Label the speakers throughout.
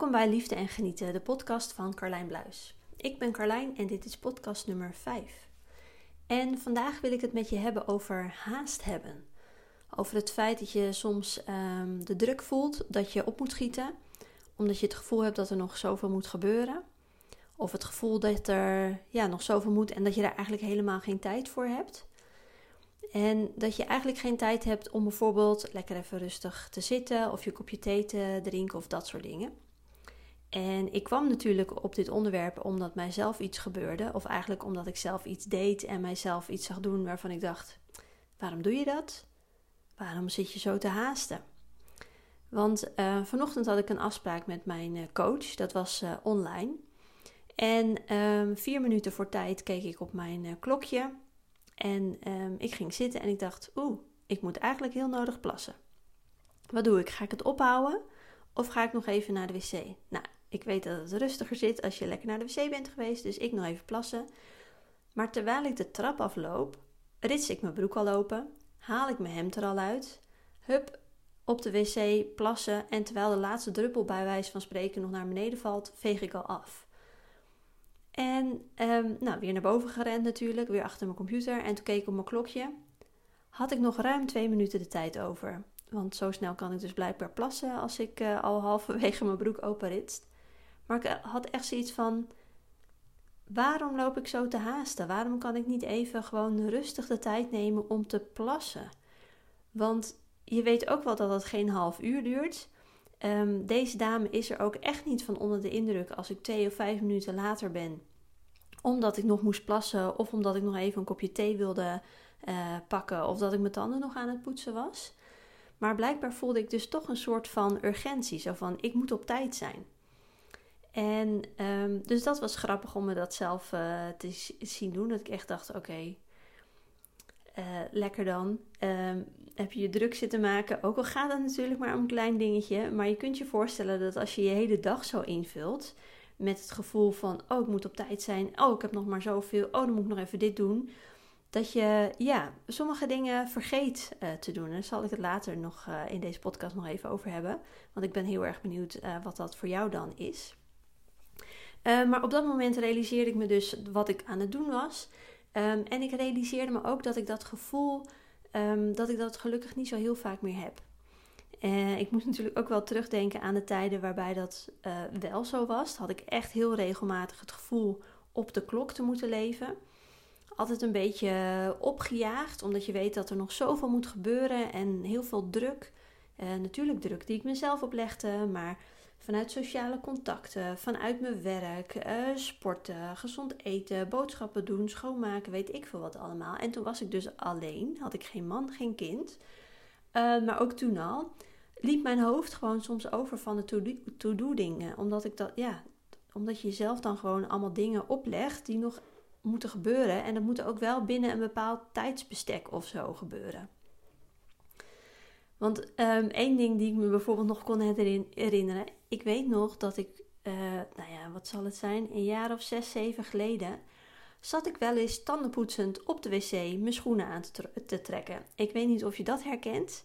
Speaker 1: Welkom bij Liefde en Genieten, de podcast van Carlijn Bluis. Ik ben Carlijn en dit is podcast nummer 5. En vandaag wil ik het met je hebben over haast hebben. Over het feit dat je soms um, de druk voelt dat je op moet schieten, omdat je het gevoel hebt dat er nog zoveel moet gebeuren. Of het gevoel dat er ja, nog zoveel moet en dat je daar eigenlijk helemaal geen tijd voor hebt. En dat je eigenlijk geen tijd hebt om bijvoorbeeld lekker even rustig te zitten of je kopje thee te drinken of dat soort dingen. En ik kwam natuurlijk op dit onderwerp omdat mijzelf iets gebeurde, of eigenlijk omdat ik zelf iets deed en mijzelf iets zag doen waarvan ik dacht: waarom doe je dat? Waarom zit je zo te haasten? Want uh, vanochtend had ik een afspraak met mijn uh, coach, dat was uh, online. En um, vier minuten voor tijd keek ik op mijn klokje en um, ik ging zitten en ik dacht: oeh, ik moet eigenlijk heel nodig plassen. Wat doe ik? Ga ik het ophouden of ga ik nog even naar de wc? Nou, ik weet dat het rustiger zit als je lekker naar de wc bent geweest, dus ik nog even plassen. Maar terwijl ik de trap afloop, rits ik mijn broek al open, haal ik mijn hemd er al uit, hup, op de wc plassen en terwijl de laatste druppel bij wijze van spreken nog naar beneden valt, veeg ik al af. En um, nou, weer naar boven gerend natuurlijk, weer achter mijn computer en toen keek ik op mijn klokje. Had ik nog ruim twee minuten de tijd over. Want zo snel kan ik dus blijkbaar plassen als ik uh, al halverwege mijn broek openritst. Maar ik eh, had echt zoiets van: waarom loop ik zo te haasten? Waarom kan ik niet even gewoon rustig de tijd nemen om te plassen? Want je weet ook wel dat het geen half uur duurt. Um, deze dame is er ook echt niet van onder de indruk als ik twee of vijf minuten later ben. Omdat ik nog moest plassen of omdat ik nog even een kopje thee wilde uh, pakken of dat ik mijn tanden nog aan het poetsen was. Maar blijkbaar voelde ik dus toch een soort van urgentie. Zo van, ik moet op tijd zijn. En um, dus dat was grappig om me dat zelf uh, te zien doen. Dat ik echt dacht, oké, uh, lekker dan. Um, heb je je druk zitten maken. Ook al gaat het natuurlijk maar om een klein dingetje. Maar je kunt je voorstellen dat als je je hele dag zo invult. Met het gevoel van, oh ik moet op tijd zijn. Oh ik heb nog maar zoveel. Oh dan moet ik nog even dit doen dat je ja, sommige dingen vergeet uh, te doen. Daar zal ik het later nog in deze podcast nog even over hebben. Want ik ben heel erg benieuwd wat dat voor jou dan is. Maar op dat moment realiseerde ik me dus wat ik aan het doen was. Um, en ik realiseerde me ook dat ik dat gevoel, um, dat ik dat gelukkig niet zo heel vaak meer heb. ik moest natuurlijk ook wel terugdenken aan de tijden waarbij dat wel zo was. had ik echt heel regelmatig het gevoel op de klok te moeten leven altijd een beetje opgejaagd, omdat je weet dat er nog zoveel moet gebeuren en heel veel druk. Natuurlijk druk die ik mezelf oplegde, maar vanuit sociale contacten, vanuit mijn werk, uh, sporten, gezond eten, boodschappen doen, schoonmaken, weet ik veel wat allemaal. En toen was ik dus alleen, had ik geen man, geen kind. Uh, maar ook toen al liep mijn hoofd gewoon soms over van de to-do dingen, omdat ik dat, ja, omdat je jezelf dan gewoon allemaal dingen oplegt die nog moeten gebeuren. En dat moet ook wel binnen een bepaald tijdsbestek of zo gebeuren. Want um, één ding die ik me bijvoorbeeld nog kon herinneren. Ik weet nog dat ik, uh, nou ja, wat zal het zijn, een jaar of zes, zeven geleden. Zat ik wel eens tandenpoetsend op de wc mijn schoenen aan te, trekken. Ik weet niet of je dat herkent.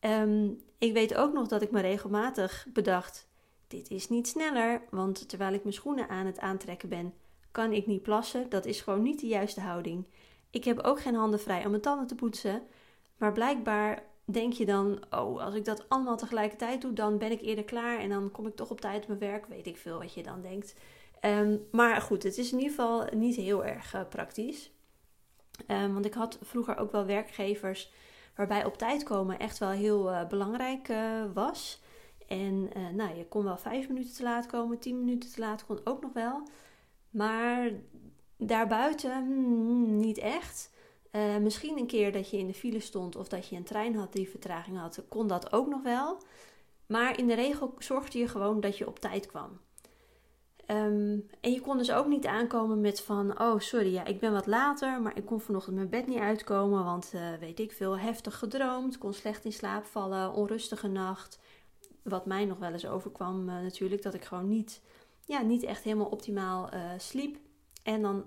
Speaker 1: Um, ik weet ook nog dat ik me regelmatig bedacht: dit is niet sneller. Want terwijl ik mijn schoenen aan het aantrekken ben, kan ik niet plassen. Dat is gewoon niet de juiste houding. Ik heb ook geen handen vrij om mijn tanden te poetsen. Maar blijkbaar denk je dan, oh, als ik dat allemaal tegelijkertijd doe, dan ben ik eerder klaar en dan kom ik toch op tijd op mijn werk. Weet ik veel wat je dan denkt. Um, maar goed, het is in ieder geval niet heel erg uh, praktisch. Um, want ik had vroeger ook wel werkgevers waarbij op tijd komen echt wel heel uh, belangrijk uh, was. En nou, je kon wel vijf minuten te laat komen, tien minuten te laat kon ook nog wel. Maar daarbuiten hmm, niet echt. Uh, misschien een keer dat je in de file stond of dat je een trein had die vertraging had, kon dat ook nog wel. Maar in de regel zorgde je gewoon dat je op tijd kwam. Um, en je kon dus ook niet aankomen met van, oh sorry, ja, ik ben wat later, maar ik kon vanochtend mijn bed niet uitkomen, want uh, weet ik veel, heftig gedroomd, kon slecht in slaap vallen, onrustige nacht. Wat mij nog wel eens overkwam uh, natuurlijk, dat ik gewoon niet ja, niet echt helemaal optimaal sliep. En dan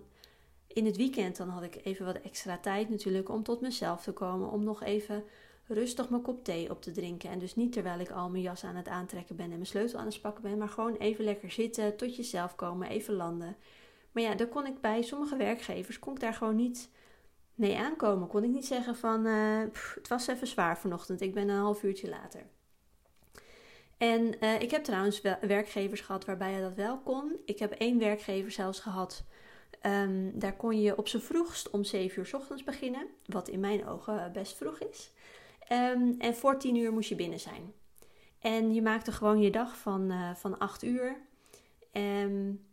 Speaker 1: in het weekend dan had ik even wat extra tijd natuurlijk om tot mezelf te komen. Om nog even rustig mijn kop thee op te drinken. En dus niet terwijl ik al mijn jas aan het aantrekken ben en mijn sleutel aan het pakken ben, maar gewoon even lekker zitten, tot jezelf komen, even landen. Maar ja, daar kon ik bij sommige werkgevers, kon ik daar gewoon niet mee aankomen. Kon ik niet zeggen van, uh, het was even zwaar vanochtend, ik ben een half uurtje later. En uh, ik heb trouwens werkgevers gehad waarbij je dat wel kon. Ik heb één werkgever zelfs gehad. Um, daar kon je op z'n vroegst om 7 uur s ochtends beginnen. Wat in mijn ogen best vroeg is. Um, en voor 10 uur moest je binnen zijn. En je maakte gewoon je dag van, uh, van 8 uur. Um,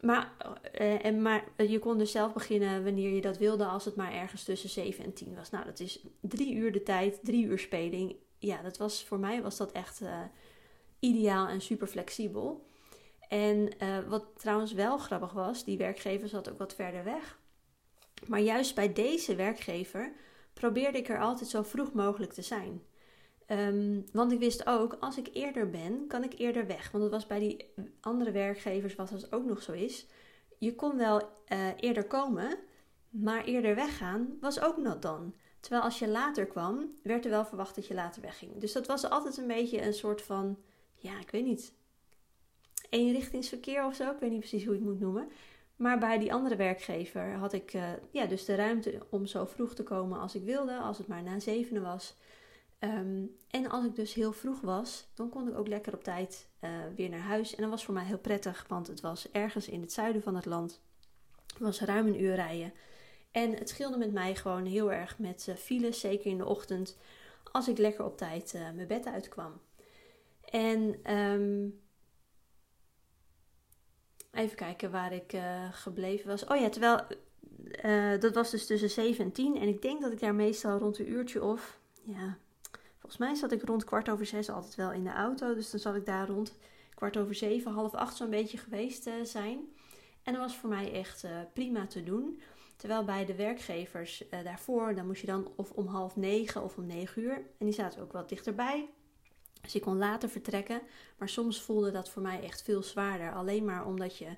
Speaker 1: maar, uh, en, maar je kon dus zelf beginnen wanneer je dat wilde, als het maar ergens tussen 7 en 10 was. Nou, dat is drie uur de tijd, drie uur speling ja, dat was, voor mij was dat echt ideaal en super flexibel. En uh, wat trouwens wel grappig was, die werkgever zat ook wat verder weg. Maar juist bij deze werkgever probeerde ik er altijd zo vroeg mogelijk te zijn. Um, want ik wist ook, als ik eerder ben, kan ik eerder weg. Want dat was bij die andere werkgevers, wat dat ook nog zo is. Je kon wel uh, eerder komen, maar eerder weggaan was ook not dan. Terwijl als je later kwam, werd er wel verwacht dat je later wegging. Dus dat was altijd een beetje een soort van, ja, ik weet niet, eenrichtingsverkeer of zo. Ik weet niet precies hoe je het moet noemen. Maar bij die andere werkgever had ik uh, ja, dus de ruimte om zo vroeg te komen als ik wilde, als het maar na zevenen was. Um, en als ik dus heel vroeg was, dan kon ik ook lekker op tijd uh, weer naar huis. En dat was voor mij heel prettig, want het was ergens in het zuiden van het land. Het was ruim een uur rijden. En het scheelde met mij gewoon heel erg met uh, files, zeker in de ochtend, als ik lekker op tijd mijn bed uitkwam. En um, even kijken waar ik uh, gebleven was. Oh ja, terwijl dat was dus tussen 7 en 10. En ik denk dat ik daar meestal rond een uurtje of, ja, volgens mij zat ik rond kwart over zes altijd wel in de auto. Dus dan zat ik daar rond kwart over zeven, half acht zo'n beetje geweest zijn. En dat was voor mij echt prima te doen. Terwijl bij de werkgevers daarvoor, dan moest je dan of om half negen of om negen uur. En die zaten ook wat dichterbij. Dus ik kon later vertrekken. Maar soms voelde dat voor mij echt veel zwaarder. Alleen maar omdat je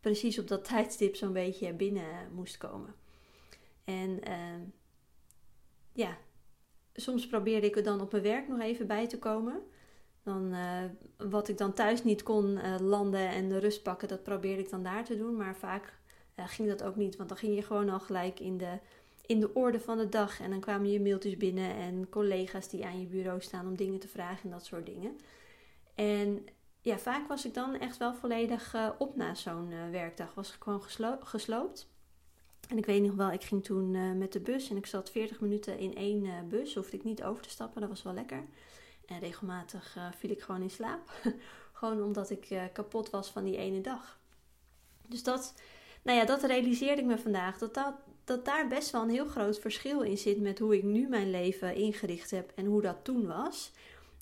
Speaker 1: precies op dat tijdstip zo'n beetje binnen moest komen. En uh, ja, soms probeerde ik er dan op mijn werk nog even bij te komen. Dan, uh, wat ik dan thuis niet kon uh, landen en de rust pakken, dat probeerde ik dan daar te doen. Maar vaak ging dat ook niet. Want dan ging je gewoon al gelijk in de, in de orde van de dag. En dan kwamen je mailtjes binnen en collega's die aan je bureau staan om dingen te vragen en dat soort dingen. En ja, vaak was ik dan echt wel volledig uh, op na zo'n uh, werkdag. Was gewoon geslo gesloopt. En ik weet nog wel, ik ging toen met de bus en ik zat 40 minuten in één bus. Hoefde ik niet over te stappen, dat was wel lekker. En regelmatig viel ik gewoon in slaap. gewoon omdat ik kapot was van die ene dag. Dus dat, nou ja, dat realiseerde ik me vandaag. Dat, dat, dat daar best wel een heel groot verschil in zit met hoe ik nu mijn leven ingericht heb en hoe dat toen was.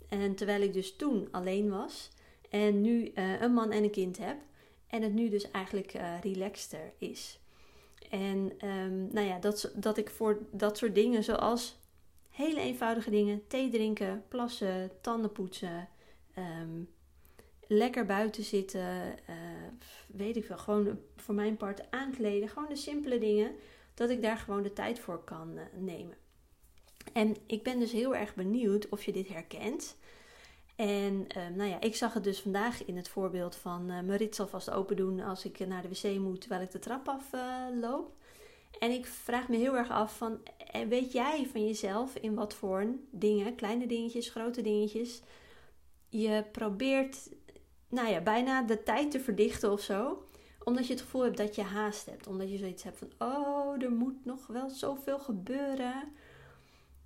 Speaker 1: En terwijl ik dus toen alleen was en nu uh, een man en een kind heb. En het nu dus eigenlijk uh, relaxter is. En um, nou ja, dat, dat ik voor dat soort dingen zoals hele eenvoudige dingen, thee drinken, plassen, tanden poetsen, um, lekker buiten zitten, uh, weet ik veel, gewoon voor mijn part aankleden. Gewoon de simpele dingen, dat ik daar gewoon de tijd voor kan uh, nemen. En ik ben dus heel erg benieuwd of je dit herkent. En uh, nou ja, ik zag het dus vandaag in het voorbeeld van mijn rits alvast open doen als ik naar de wc moet terwijl ik de trap af loop. En ik vraag me heel erg af van, weet jij van jezelf in wat voor dingen, kleine dingetjes, grote dingetjes, je probeert nou ja, bijna de tijd te verdichten of zo. Omdat je het gevoel hebt dat je haast hebt. Omdat je zoiets hebt van, oh, er moet nog wel zoveel gebeuren.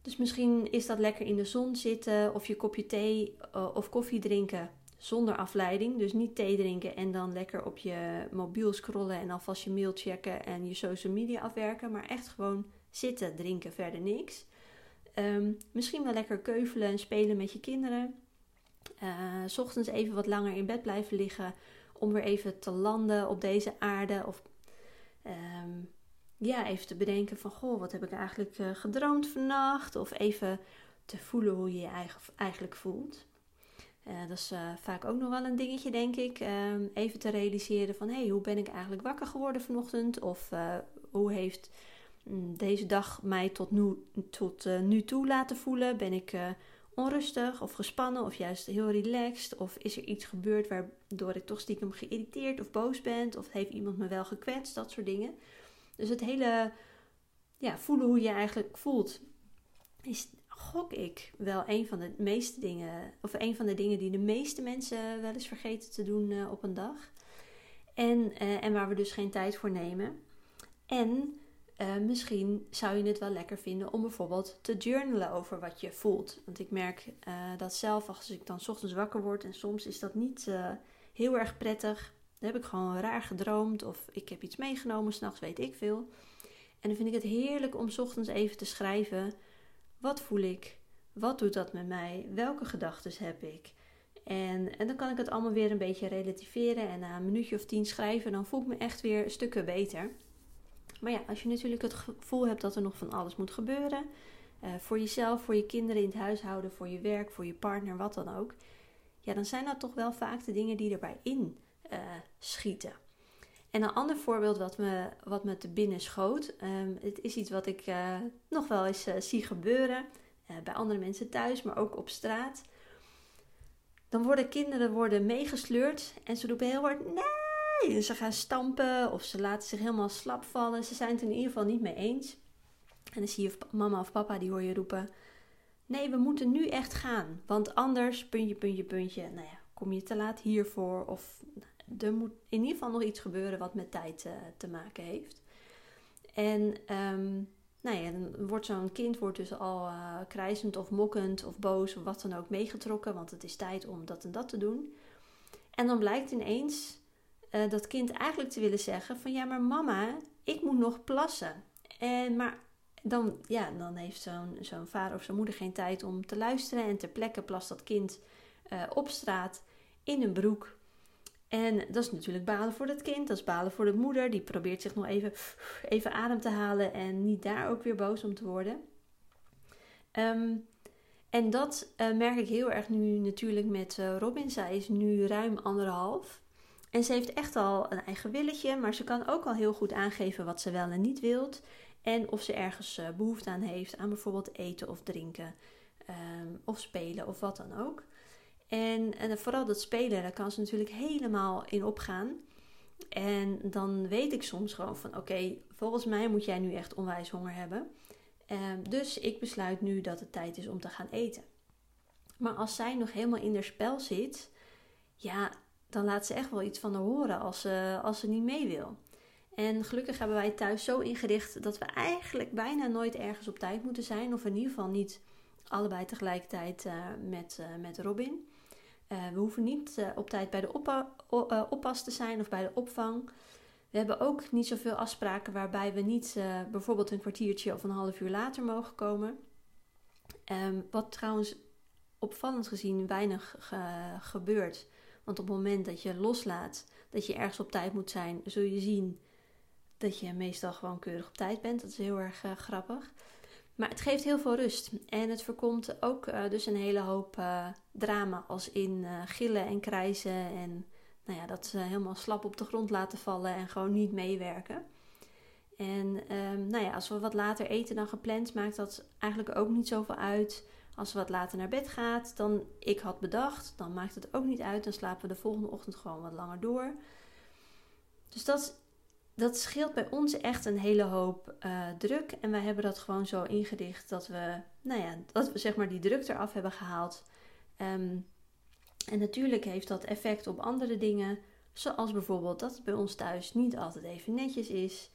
Speaker 1: Dus misschien is dat lekker in de zon zitten of je kopje thee uh, of koffie drinken zonder afleiding. Dus niet thee drinken en dan lekker op je mobiel scrollen en alvast je mail checken en je social media afwerken. Maar echt gewoon zitten, drinken, verder niks. Um, misschien wel lekker keuvelen en spelen met je kinderen. Uh, ochtends even wat langer in bed blijven liggen om weer even te landen op deze aarde. Of um, ja, even te bedenken van, goh, wat heb ik eigenlijk uh, gedroomd vannacht? Of even te voelen hoe je je eigen, eigenlijk voelt. Uh, dat is vaak ook nog wel een dingetje, denk ik. Um, even te realiseren van, hé, hey, hoe ben ik eigenlijk wakker geworden vanochtend? Of hoe heeft mm, deze dag mij tot nu, tot, nu toe laten voelen? Ben ik onrustig of gespannen of juist heel relaxed? Of is er iets gebeurd waardoor ik toch stiekem geïrriteerd of boos ben? Of heeft iemand me wel gekwetst? Dat soort dingen. Dus het hele ja, voelen hoe je eigenlijk voelt, is gok ik wel een van de meeste dingen, of een van de dingen die de meeste mensen wel eens vergeten te doen uh, op een dag. En, uh, en waar we dus geen tijd voor nemen. En uh, misschien zou je het wel lekker vinden om bijvoorbeeld te journalen over wat je voelt. Want ik merk dat zelf als ik dan ochtends wakker word en soms is dat niet heel erg prettig. Dan heb ik gewoon raar gedroomd of ik heb iets meegenomen, s'nachts weet ik veel. En dan vind ik het heerlijk om ochtends even te schrijven wat voel ik? Wat doet dat met mij? Welke gedachten heb ik? En, en dan kan ik het allemaal weer een beetje relativeren. En na een minuutje of tien schrijven, dan voel ik me echt weer stukken beter. Maar ja, als je natuurlijk het gevoel hebt dat er nog van alles moet gebeuren. Uh, voor jezelf, voor je kinderen in het huishouden, voor je werk, voor je partner, wat dan ook. Ja, dan zijn dat toch wel vaak de dingen die erbij in uh, schieten. En een ander voorbeeld wat me, wat me te binnen schoot. Um, het is iets wat ik uh, nog wel eens zie gebeuren. Bij andere mensen thuis, maar ook op straat. Dan worden kinderen worden meegesleurd en ze roepen heel hard nee. Ze gaan stampen of ze laten zich helemaal slap vallen. Ze zijn het in ieder geval niet mee eens. En dan zie je mama of papa die hoor je roepen. Nee, we moeten nu echt gaan. Want anders, puntje, puntje, puntje. Nou ja, kom je te laat hiervoor. Of er moet in ieder geval nog iets gebeuren wat met tijd uh, te maken heeft. En um, nou ja, dan wordt zo'n kind wordt dus al uh, krijzend of mokkend of boos of wat dan ook meegetrokken, want het is tijd om dat en dat te doen. En dan blijkt ineens uh, dat kind eigenlijk te willen zeggen van ja, maar mama, ik moet nog plassen. En maar dan, ja, dan heeft zo'n zo'n vader of zijn moeder geen tijd om te luisteren en ter plekke plast dat kind uh, op straat in een broek en dat is natuurlijk balen voor het kind, dat is balen voor de moeder. Die probeert zich nog even, even adem te halen en niet daar ook weer boos om te worden. Um, en dat uh, merk ik heel erg nu natuurlijk met Robin. Zij is nu ruim anderhalf. En ze heeft echt al een eigen willetje, maar ze kan ook al heel goed aangeven wat ze wel en niet wilt. En of ze ergens uh, behoefte aan heeft aan bijvoorbeeld eten of drinken. Um, of spelen of wat dan ook. En, en vooral dat spelen, daar kan ze natuurlijk helemaal in opgaan. En dan weet ik soms gewoon van oké, volgens mij moet jij nu echt onwijs honger hebben. Um, dus ik besluit nu dat het tijd is om te gaan eten. Maar als zij nog helemaal in haar spel zit, ja, dan laat ze echt wel iets van haar horen als ze, als ze niet mee wil. En gelukkig hebben wij thuis zo ingericht dat we eigenlijk bijna nooit ergens op tijd moeten zijn. Of in ieder geval niet allebei tegelijkertijd uh, met, uh, met Robin. Uh, we hoeven niet op tijd bij de oppa oppas te zijn of bij de opvang. We hebben ook niet zoveel afspraken waarbij we niet bijvoorbeeld een kwartiertje of een half uur later mogen komen. Um, wat trouwens opvallend gezien weinig ge gebeurt. Want op het moment dat je loslaat dat je ergens op tijd moet zijn, zul je zien dat je meestal gewoon keurig op tijd bent. Dat is heel erg grappig. Maar het geeft heel veel rust. En het voorkomt ook uh, dus een hele hoop uh, drama. Als in gillen en krijzen. En nou ja, dat ze helemaal slap op de grond laten vallen. En gewoon niet meewerken. En um, nou ja, als we wat later eten dan gepland, maakt dat eigenlijk ook niet zoveel uit. Als we wat later naar bed gaat, dan ik had bedacht, dan maakt het ook niet uit. Dan slapen we de volgende ochtend gewoon wat langer door. Dus dat dat scheelt bij ons echt een hele hoop uh, druk. En wij hebben dat gewoon zo ingericht dat we, nou ja, dat we zeg maar die druk eraf hebben gehaald. Um, en natuurlijk heeft dat effect op andere dingen. Zoals bijvoorbeeld dat het bij ons thuis niet altijd even netjes is.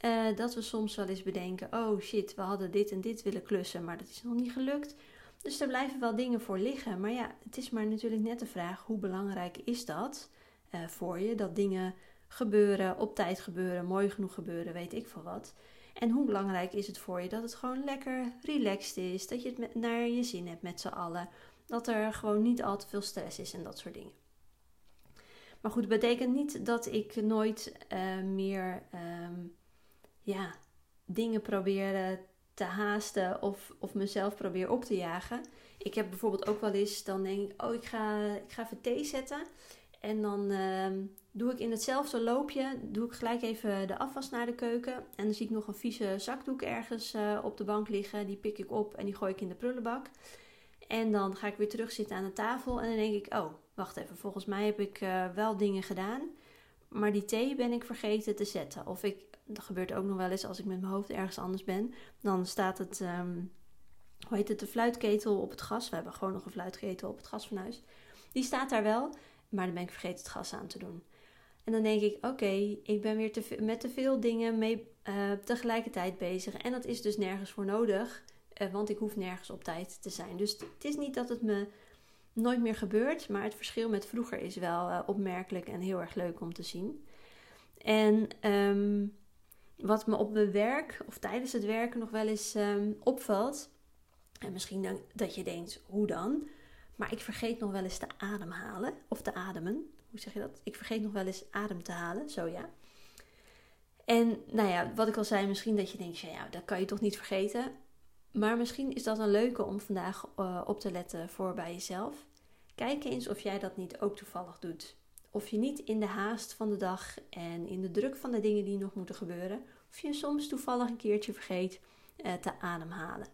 Speaker 1: Uh, dat we soms wel eens bedenken: oh shit, we hadden dit en dit willen klussen, maar dat is nog niet gelukt. Dus er blijven wel dingen voor liggen. Maar ja, het is maar natuurlijk net de vraag: hoe belangrijk is dat uh, voor je? Dat dingen gebeuren, op tijd gebeuren, mooi genoeg gebeuren, weet ik veel wat. En hoe belangrijk is het voor je dat het gewoon lekker relaxed is, dat je het met, naar je zin hebt met z'n allen, dat er gewoon niet al te veel stress is en dat soort dingen. Maar goed, het betekent niet dat ik nooit uh, meer um, ja, dingen probeer te haasten of, of mezelf probeer op te jagen. Ik heb bijvoorbeeld ook wel eens, dan denk ik, oh ik ga, ik ga even thee zetten. En dan ehm, doe ik in hetzelfde loopje, doe ik gelijk even de afwas naar de keuken. En dan zie ik nog een vieze zakdoek ergens uh, op de bank liggen. Die pik ik op en die gooi ik in de prullenbak. En dan ga ik weer terug zitten aan de tafel. En dan denk ik, oh, wacht even. Volgens mij heb ik uh, wel dingen gedaan. Maar die thee ben ik vergeten te zetten. Of ik, dat gebeurt ook nog wel eens als ik met mijn hoofd ergens anders ben. Dan staat het, um, hoe heet het, de fluitketel op het gas. We hebben gewoon nog een fluitketel op het gas van huis. Die staat daar wel, maar dan ben ik vergeten het gas aan te doen. En dan denk ik, oké, ik ben weer te met te veel dingen mee uh, tegelijkertijd bezig. En dat is dus nergens voor nodig, uh, want ik hoef nergens op tijd te zijn. Dus het is niet dat het me nooit meer gebeurt, maar het verschil met vroeger is wel uh, opmerkelijk en heel erg leuk om te zien. En um, wat me op mijn werk of tijdens het werken nog wel eens um, opvalt, en misschien dan, dat je denkt, hoe dan? Maar ik vergeet nog wel eens te ademhalen of te ademen hoe zeg je dat? Ik vergeet nog wel eens adem te halen, zo ja. En nou ja, wat ik al zei, misschien dat je denkt, ja, dat kan je toch niet vergeten. Maar misschien is dat een leuke om vandaag uh, op te letten voor bij jezelf. Kijk eens of jij dat niet ook toevallig doet. Of je niet in de haast van de dag en in de druk van de dingen die nog moeten gebeuren, of je soms toevallig een keertje vergeet uh, te ademhalen.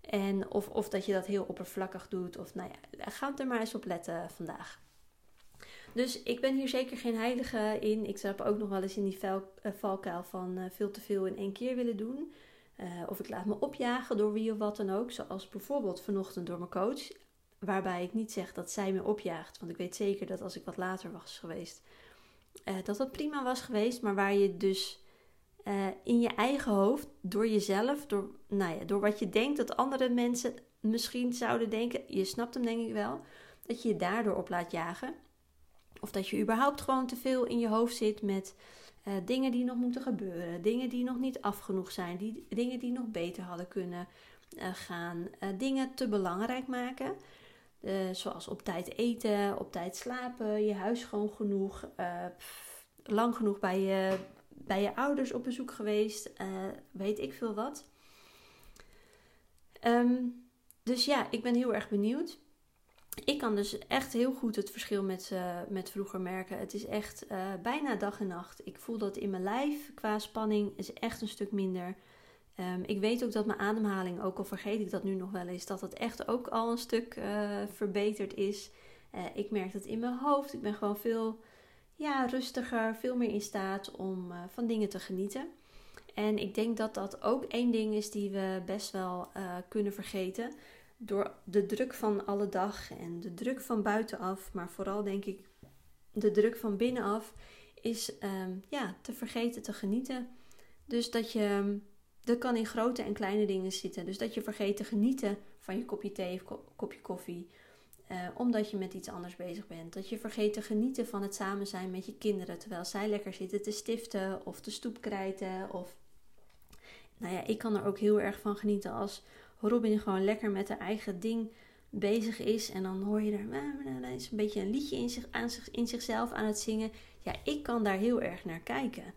Speaker 1: En of, of dat je dat heel oppervlakkig doet. Of nou ja, ga er maar eens op letten vandaag. Dus ik ben hier zeker geen heilige in. Ik heb ook nog wel eens in die uh, valkuil van uh, veel te veel in één keer willen doen. Of ik laat me opjagen door wie of wat dan ook. Zoals bijvoorbeeld vanochtend door mijn coach. Waarbij ik niet zeg dat zij me opjaagt. Want ik weet zeker dat als ik wat later was geweest, dat dat prima was geweest. Maar waar je dus in je eigen hoofd, door jezelf, door, nou ja, door wat je denkt dat andere mensen misschien zouden denken. Je snapt hem denk ik wel. Dat je je daardoor op laat jagen. Of dat je überhaupt gewoon te veel in je hoofd zit met uh, dingen die nog moeten gebeuren, dingen die nog niet afgenoeg zijn, die, dingen die nog beter hadden kunnen gaan, dingen te belangrijk maken. Zoals op tijd eten, op tijd slapen, je huis gewoon genoeg, pff, lang genoeg bij je, bij je ouders op bezoek geweest, weet ik veel wat. Um, dus ja, ik ben heel erg benieuwd ik kan dus echt heel goed het verschil met, met vroeger merken. Het is echt bijna dag en nacht. Ik voel dat in mijn lijf qua spanning is echt een stuk minder. Um, ik weet ook dat mijn ademhaling, ook al vergeet ik dat nu nog wel eens, dat het echt ook al een stuk uh, verbeterd is. ik merk dat in mijn hoofd. Ik ben gewoon veel ja, rustiger, veel meer in staat om van dingen te genieten. En ik denk dat dat ook één ding is die we best wel kunnen vergeten door de druk van alle dag en de druk van buitenaf, maar vooral denk ik de druk van binnenaf, is um, ja, te vergeten te genieten. Dus dat je, dat kan in grote en kleine dingen zitten. Dus dat je vergeet te genieten van je kopje thee of kopje koffie. Uh, omdat je met iets anders bezig bent. Dat je vergeet te genieten van het samen zijn met je kinderen. Terwijl zij lekker zitten te stiften of te stoepkrijten. Of... Nou ja, ik kan er ook heel erg van genieten als Robin gewoon lekker met haar eigen ding bezig is. En dan hoor je er is een beetje een liedje in, aan in zichzelf aan het zingen. Ja, ik kan daar heel erg naar kijken.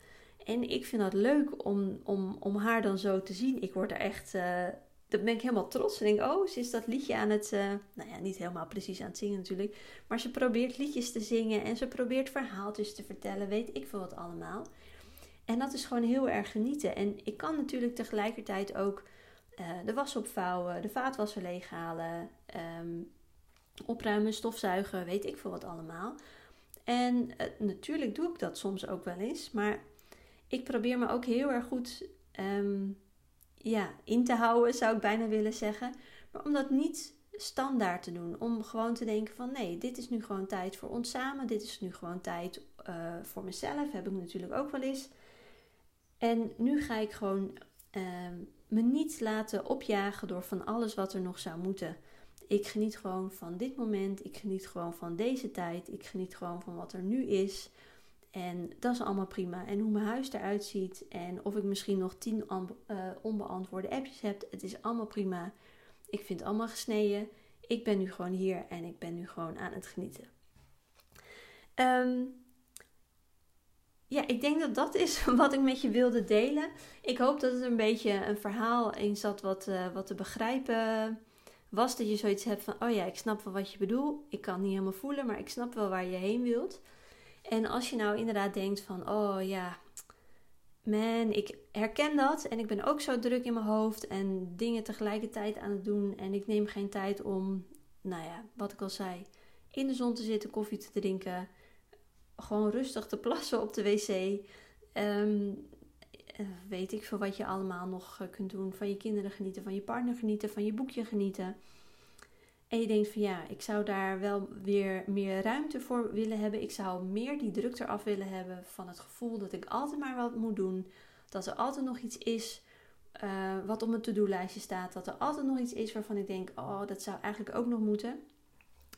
Speaker 1: En ik vind dat leuk om, om, om haar dan zo te zien. Ik word er echt. Uh, ben ik helemaal trots. En denk, oh, ze is dat liedje aan het. Uh, nou ja, niet helemaal precies aan het zingen natuurlijk. Maar ze probeert liedjes te zingen. En ze probeert verhaaltjes te vertellen. Weet ik veel wat allemaal. En dat is gewoon heel erg genieten. En ik kan natuurlijk tegelijkertijd ook uh, de was opvouwen, de vaatwasser leeghalen, um, opruimen, stofzuigen, weet ik veel wat allemaal. En natuurlijk doe ik dat soms ook wel eens, maar ik probeer me ook heel erg goed um, ja, in te houden, zou ik bijna willen zeggen. Maar om dat niet standaard te doen. Om gewoon te denken van nee, dit is nu gewoon tijd voor ons samen. Dit is nu gewoon tijd uh, voor mezelf. Heb ik natuurlijk ook wel eens. En nu ga ik gewoon um, me niet laten opjagen door van alles wat er nog zou moeten. Ik geniet gewoon van dit moment. Ik geniet gewoon van deze tijd. Ik geniet gewoon van wat er nu is. En dat is allemaal prima. En hoe mijn huis eruit ziet. En of ik misschien nog tien uh, onbeantwoorde appjes heb. Het is allemaal prima. Ik vind het allemaal gesneden. Ik ben nu gewoon hier en ik ben nu gewoon aan het genieten. Um, ja, ik denk dat dat is wat ik met je wilde delen. Ik hoop dat het een beetje een verhaal in zat wat, uh, wat te begrijpen was dat je zoiets hebt van: oh ja, ik snap wel wat je bedoelt. Ik kan niet helemaal voelen, maar ik snap wel waar je heen wilt. En als je nou inderdaad denkt van: oh ja, man, ik herken dat en ik ben ook zo druk in mijn hoofd en dingen tegelijkertijd aan het doen en ik neem geen tijd om, nou ja, wat ik al zei, in de zon te zitten, koffie te drinken, gewoon rustig te plassen op de wc. Ehm, eh, weet ik veel wat je allemaal nog eh, kunt doen. Van je kinderen genieten, van je partner genieten, van je boekje genieten. En je denkt van ja, ik zou daar wel weer meer ruimte voor willen hebben. Ik zou meer die druk eraf willen hebben van het gevoel dat ik altijd maar wat moet doen. Dat er altijd nog iets is uh, wat op mijn to-do-lijstje staat. Dat er altijd nog iets is waarvan ik denk, oh, dat zou eigenlijk ook nog moeten.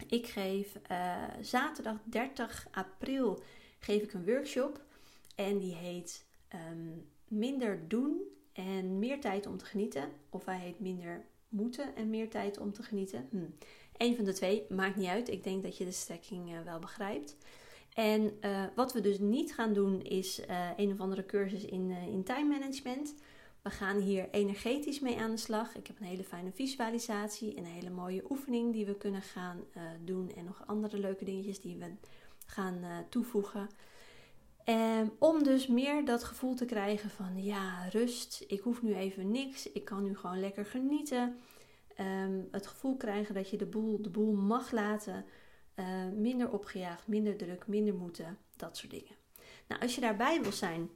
Speaker 1: Ik geef uh, zaterdag 30 april geef ik een workshop. En die heet um, Minder doen en meer tijd om te genieten. Of hij heet Minder moeten en meer tijd om te genieten. Hm. Eén van de twee, maakt niet uit. Ik denk dat je de strekking uh, wel begrijpt. En uh, wat we dus niet gaan doen is uh, een of andere cursus in, in time management. We gaan hier energetisch mee aan de slag. Ik heb een hele fijne visualisatie en een hele mooie oefening die we kunnen gaan doen. En nog andere leuke dingetjes die we gaan toevoegen. Um, om dus meer dat gevoel te krijgen van ja, rust. Ik hoef nu even niks. Ik kan nu gewoon lekker genieten. Um, het gevoel krijgen dat je de boel, de boel mag laten. Uh, minder opgejaagd, minder druk, minder moeten. Dat soort dingen. Nou, als je daarbij wil zijn,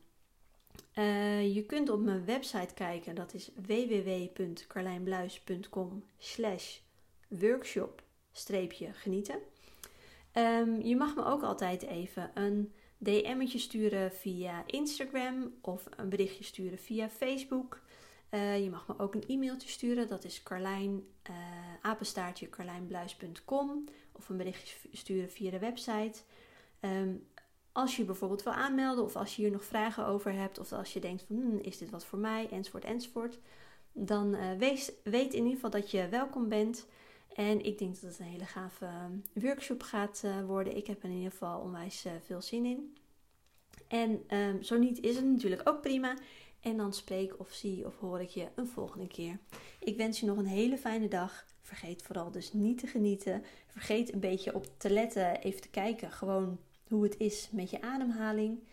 Speaker 1: uh, je kunt op mijn website kijken. Dat is www.carlijnbluis.com slash workshop genieten. Um, je mag me ook altijd even een DM'tje sturen via Instagram of een berichtje sturen via Facebook. Uh, je mag me ook een e-mailtje sturen, dat is Carlijn, uh, apenstaartje carlijnbluis.com of een berichtje sturen via de website. Um, als je bijvoorbeeld wil aanmelden of als je hier nog vragen over hebt of als je denkt van hmm, is dit wat voor mij enzovoort enzovoort. Dan wees, weet in ieder geval dat je welkom bent. En ik denk dat het een hele gave workshop gaat worden. Ik heb er in ieder geval onwijs veel zin in. En um, zo niet is het natuurlijk ook prima. En dan spreek of zie of hoor ik je een volgende keer. Ik wens je nog een hele fijne dag. Vergeet vooral dus niet te genieten. Vergeet een beetje op te letten, even te kijken gewoon hoe het is met je ademhaling.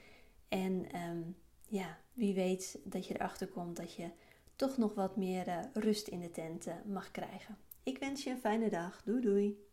Speaker 1: En um, ja, wie weet dat je erachter komt dat je toch nog wat meer rust in de tent uh, mag krijgen. Ik wens je een fijne dag. Doei doei.